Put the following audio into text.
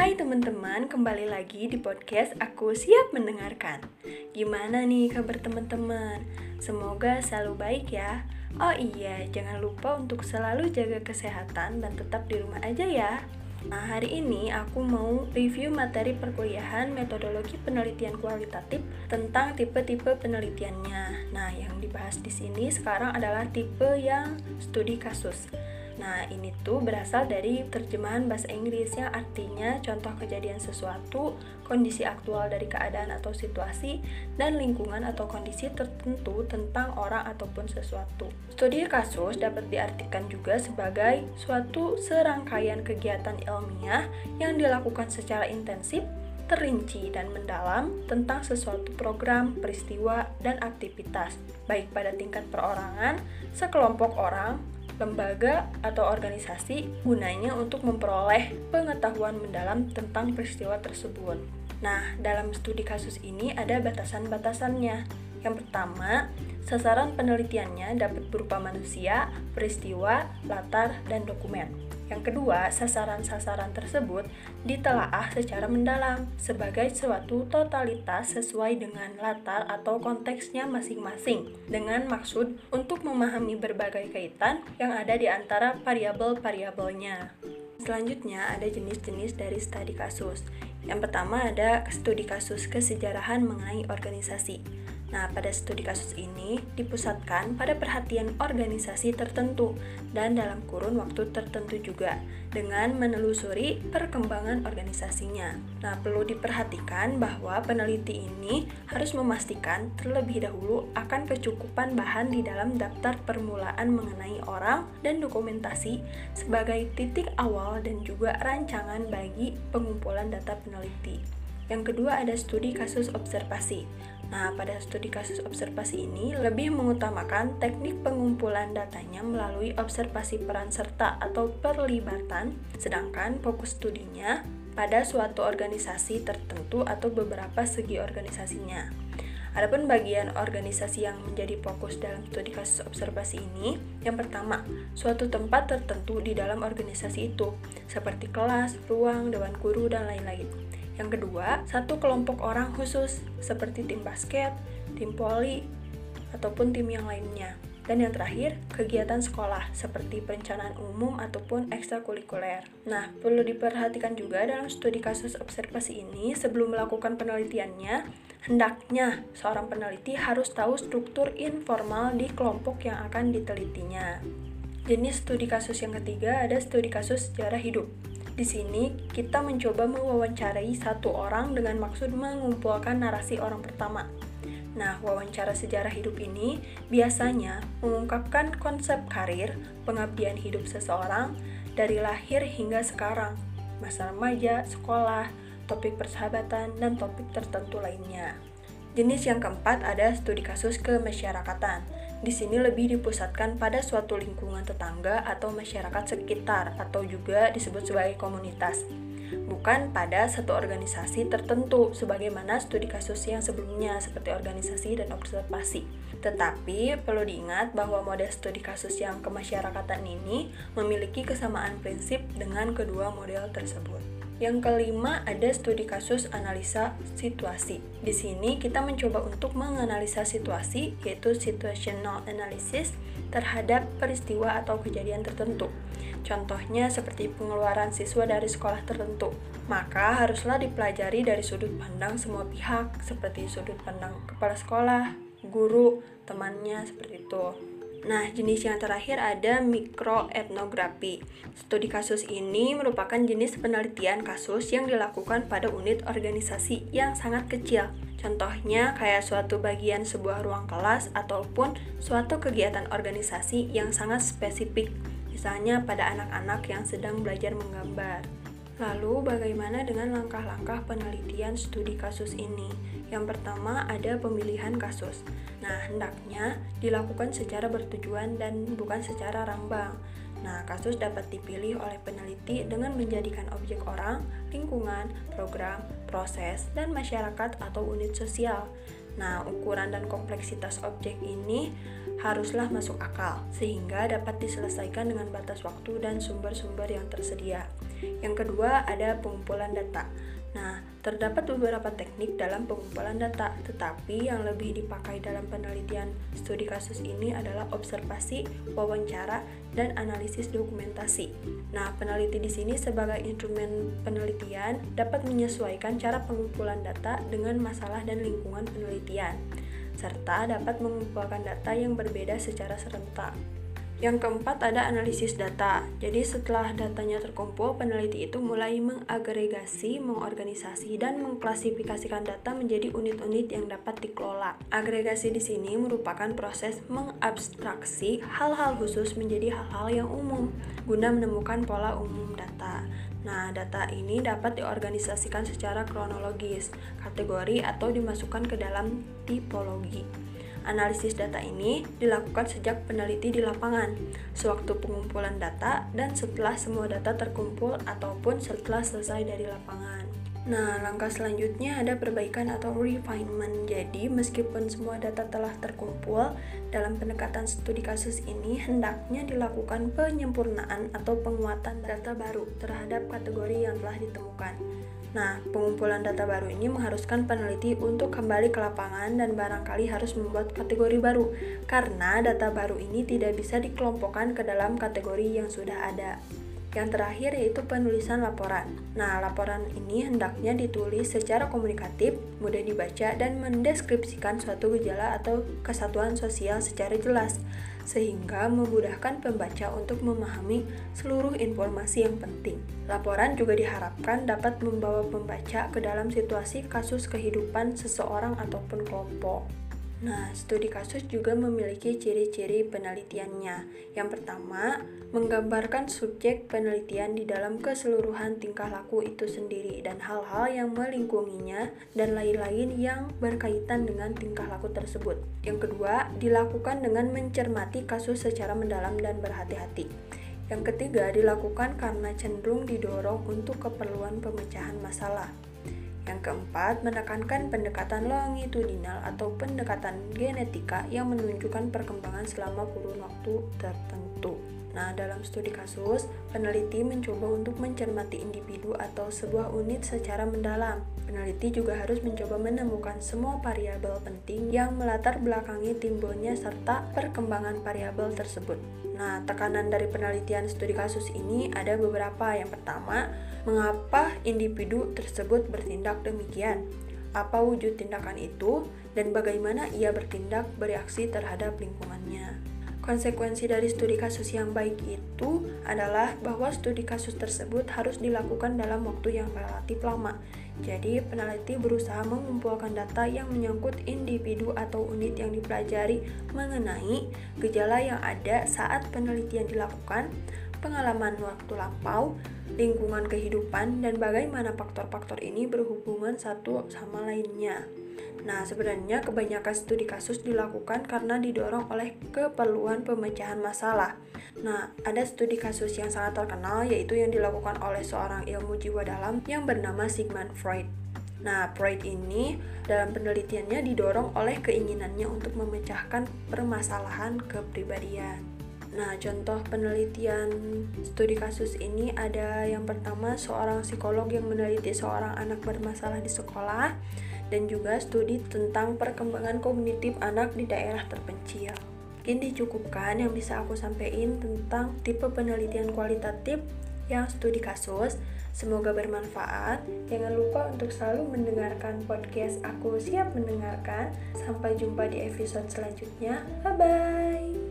Hai teman-teman, kembali lagi di podcast Aku Siap Mendengarkan. Gimana nih kabar teman-teman? Semoga selalu baik ya. Oh iya, jangan lupa untuk selalu jaga kesehatan dan tetap di rumah aja ya. Nah, hari ini aku mau review materi perkuliahan metodologi penelitian kualitatif tentang tipe-tipe penelitiannya. Nah, yang dibahas di sini sekarang adalah tipe yang studi kasus. Nah, ini tuh berasal dari terjemahan bahasa Inggris yang artinya contoh kejadian sesuatu, kondisi aktual dari keadaan atau situasi, dan lingkungan atau kondisi tertentu tentang orang ataupun sesuatu. Studi kasus dapat diartikan juga sebagai suatu serangkaian kegiatan ilmiah yang dilakukan secara intensif terrinci dan mendalam tentang sesuatu program, peristiwa, dan aktivitas, baik pada tingkat perorangan, sekelompok orang, lembaga atau organisasi gunanya untuk memperoleh pengetahuan mendalam tentang peristiwa tersebut. Nah, dalam studi kasus ini ada batasan-batasannya. Yang pertama, sasaran penelitiannya dapat berupa manusia, peristiwa, latar, dan dokumen. Yang kedua, sasaran-sasaran tersebut ditelaah secara mendalam sebagai suatu totalitas sesuai dengan latar atau konteksnya masing-masing dengan maksud untuk memahami berbagai kaitan yang ada di antara variabel-variabelnya. Selanjutnya ada jenis-jenis dari studi kasus. Yang pertama ada studi kasus kesejarahan mengenai organisasi. Nah, pada studi kasus ini dipusatkan pada perhatian organisasi tertentu dan dalam kurun waktu tertentu juga dengan menelusuri perkembangan organisasinya. Nah, perlu diperhatikan bahwa peneliti ini harus memastikan terlebih dahulu akan kecukupan bahan di dalam daftar permulaan mengenai orang dan dokumentasi sebagai titik awal dan juga rancangan bagi pengumpulan data peneliti. Yang kedua ada studi kasus observasi. Nah, pada studi kasus observasi ini lebih mengutamakan teknik pengumpulan datanya melalui observasi peran serta atau perlibatan, sedangkan fokus studinya pada suatu organisasi tertentu atau beberapa segi organisasinya. Adapun bagian organisasi yang menjadi fokus dalam studi kasus observasi ini, yang pertama, suatu tempat tertentu di dalam organisasi itu, seperti kelas, ruang, dewan guru, dan lain-lain. Yang kedua, satu kelompok orang khusus seperti tim basket, tim poli, ataupun tim yang lainnya. Dan yang terakhir, kegiatan sekolah seperti perencanaan umum ataupun ekstrakurikuler. Nah, perlu diperhatikan juga dalam studi kasus observasi ini sebelum melakukan penelitiannya, hendaknya seorang peneliti harus tahu struktur informal di kelompok yang akan ditelitinya. Jenis studi kasus yang ketiga ada studi kasus sejarah hidup. Di sini, kita mencoba mewawancarai satu orang dengan maksud mengumpulkan narasi orang pertama. Nah, wawancara sejarah hidup ini biasanya mengungkapkan konsep karir, pengabdian hidup seseorang dari lahir hingga sekarang, masa remaja, sekolah, topik persahabatan, dan topik tertentu lainnya. Jenis yang keempat ada studi kasus kemasyarakatan. Di sini lebih dipusatkan pada suatu lingkungan tetangga atau masyarakat sekitar atau juga disebut sebagai komunitas. Bukan pada satu organisasi tertentu sebagaimana studi kasus yang sebelumnya seperti organisasi dan observasi. Tetapi perlu diingat bahwa model studi kasus yang kemasyarakatan ini memiliki kesamaan prinsip dengan kedua model tersebut. Yang kelima ada studi kasus analisa situasi. Di sini kita mencoba untuk menganalisa situasi yaitu situational analysis terhadap peristiwa atau kejadian tertentu. Contohnya seperti pengeluaran siswa dari sekolah tertentu. Maka haruslah dipelajari dari sudut pandang semua pihak seperti sudut pandang kepala sekolah, guru, temannya seperti itu. Nah, jenis yang terakhir ada mikroetnografi. Studi kasus ini merupakan jenis penelitian kasus yang dilakukan pada unit organisasi yang sangat kecil. Contohnya kayak suatu bagian sebuah ruang kelas ataupun suatu kegiatan organisasi yang sangat spesifik, misalnya pada anak-anak yang sedang belajar menggambar. Lalu, bagaimana dengan langkah-langkah penelitian studi kasus ini? Yang pertama, ada pemilihan kasus. Nah, hendaknya dilakukan secara bertujuan dan bukan secara rambang. Nah, kasus dapat dipilih oleh peneliti dengan menjadikan objek orang, lingkungan, program, proses, dan masyarakat atau unit sosial. Nah, ukuran dan kompleksitas objek ini haruslah masuk akal, sehingga dapat diselesaikan dengan batas waktu dan sumber-sumber yang tersedia. Yang kedua, ada pengumpulan data. Nah, terdapat beberapa teknik dalam pengumpulan data, tetapi yang lebih dipakai dalam penelitian studi kasus ini adalah observasi, wawancara, dan analisis dokumentasi. Nah, peneliti di sini sebagai instrumen penelitian dapat menyesuaikan cara pengumpulan data dengan masalah dan lingkungan penelitian, serta dapat mengumpulkan data yang berbeda secara serentak. Yang keempat ada analisis data. Jadi setelah datanya terkumpul, peneliti itu mulai mengagregasi, mengorganisasi, dan mengklasifikasikan data menjadi unit-unit yang dapat dikelola. Agregasi di sini merupakan proses mengabstraksi hal-hal khusus menjadi hal-hal yang umum guna menemukan pola umum data. Nah, data ini dapat diorganisasikan secara kronologis, kategori, atau dimasukkan ke dalam tipologi. Analisis data ini dilakukan sejak peneliti di lapangan, sewaktu pengumpulan data, dan setelah semua data terkumpul ataupun setelah selesai dari lapangan. Nah, langkah selanjutnya ada perbaikan atau refinement. Jadi, meskipun semua data telah terkumpul, dalam pendekatan studi kasus ini hendaknya dilakukan penyempurnaan atau penguatan data baru terhadap kategori yang telah ditemukan. Nah, pengumpulan data baru ini mengharuskan peneliti untuk kembali ke lapangan dan barangkali harus membuat kategori baru, karena data baru ini tidak bisa dikelompokkan ke dalam kategori yang sudah ada. Yang terakhir yaitu penulisan laporan. Nah, laporan ini hendaknya ditulis secara komunikatif, mudah dibaca, dan mendeskripsikan suatu gejala atau kesatuan sosial secara jelas, sehingga memudahkan pembaca untuk memahami seluruh informasi yang penting. Laporan juga diharapkan dapat membawa pembaca ke dalam situasi kasus kehidupan seseorang ataupun kelompok. Nah, studi kasus juga memiliki ciri-ciri penelitiannya. Yang pertama, menggambarkan subjek penelitian di dalam keseluruhan tingkah laku itu sendiri dan hal-hal yang melingkunginya dan lain-lain yang berkaitan dengan tingkah laku tersebut. Yang kedua, dilakukan dengan mencermati kasus secara mendalam dan berhati-hati. Yang ketiga, dilakukan karena cenderung didorong untuk keperluan pemecahan masalah. Yang keempat, menekankan pendekatan longitudinal atau pendekatan genetika yang menunjukkan perkembangan selama kurun waktu tertentu. Nah, dalam studi kasus, peneliti mencoba untuk mencermati individu atau sebuah unit secara mendalam. Peneliti juga harus mencoba menemukan semua variabel penting yang melatar belakangi timbulnya serta perkembangan variabel tersebut. Nah, tekanan dari penelitian studi kasus ini ada beberapa. Yang pertama, Mengapa individu tersebut bertindak demikian? Apa wujud tindakan itu, dan bagaimana ia bertindak bereaksi terhadap lingkungannya? Konsekuensi dari studi kasus yang baik itu adalah bahwa studi kasus tersebut harus dilakukan dalam waktu yang relatif lama. Jadi, peneliti berusaha mengumpulkan data yang menyangkut individu atau unit yang dipelajari mengenai gejala yang ada saat penelitian dilakukan, pengalaman waktu lampau, lingkungan kehidupan, dan bagaimana faktor-faktor ini berhubungan satu sama lainnya. Nah, sebenarnya kebanyakan studi kasus dilakukan karena didorong oleh keperluan pemecahan masalah. Nah, ada studi kasus yang sangat terkenal yaitu yang dilakukan oleh seorang ilmu jiwa dalam yang bernama Sigmund Freud. Nah, Freud ini dalam penelitiannya didorong oleh keinginannya untuk memecahkan permasalahan kepribadian. Nah, contoh penelitian studi kasus ini ada yang pertama seorang psikolog yang meneliti seorang anak bermasalah di sekolah dan juga studi tentang perkembangan kognitif anak di daerah terpencil. Mungkin dicukupkan yang bisa aku sampaikan tentang tipe penelitian kualitatif yang studi kasus. Semoga bermanfaat. Jangan lupa untuk selalu mendengarkan podcast Aku Siap Mendengarkan. Sampai jumpa di episode selanjutnya. Bye bye.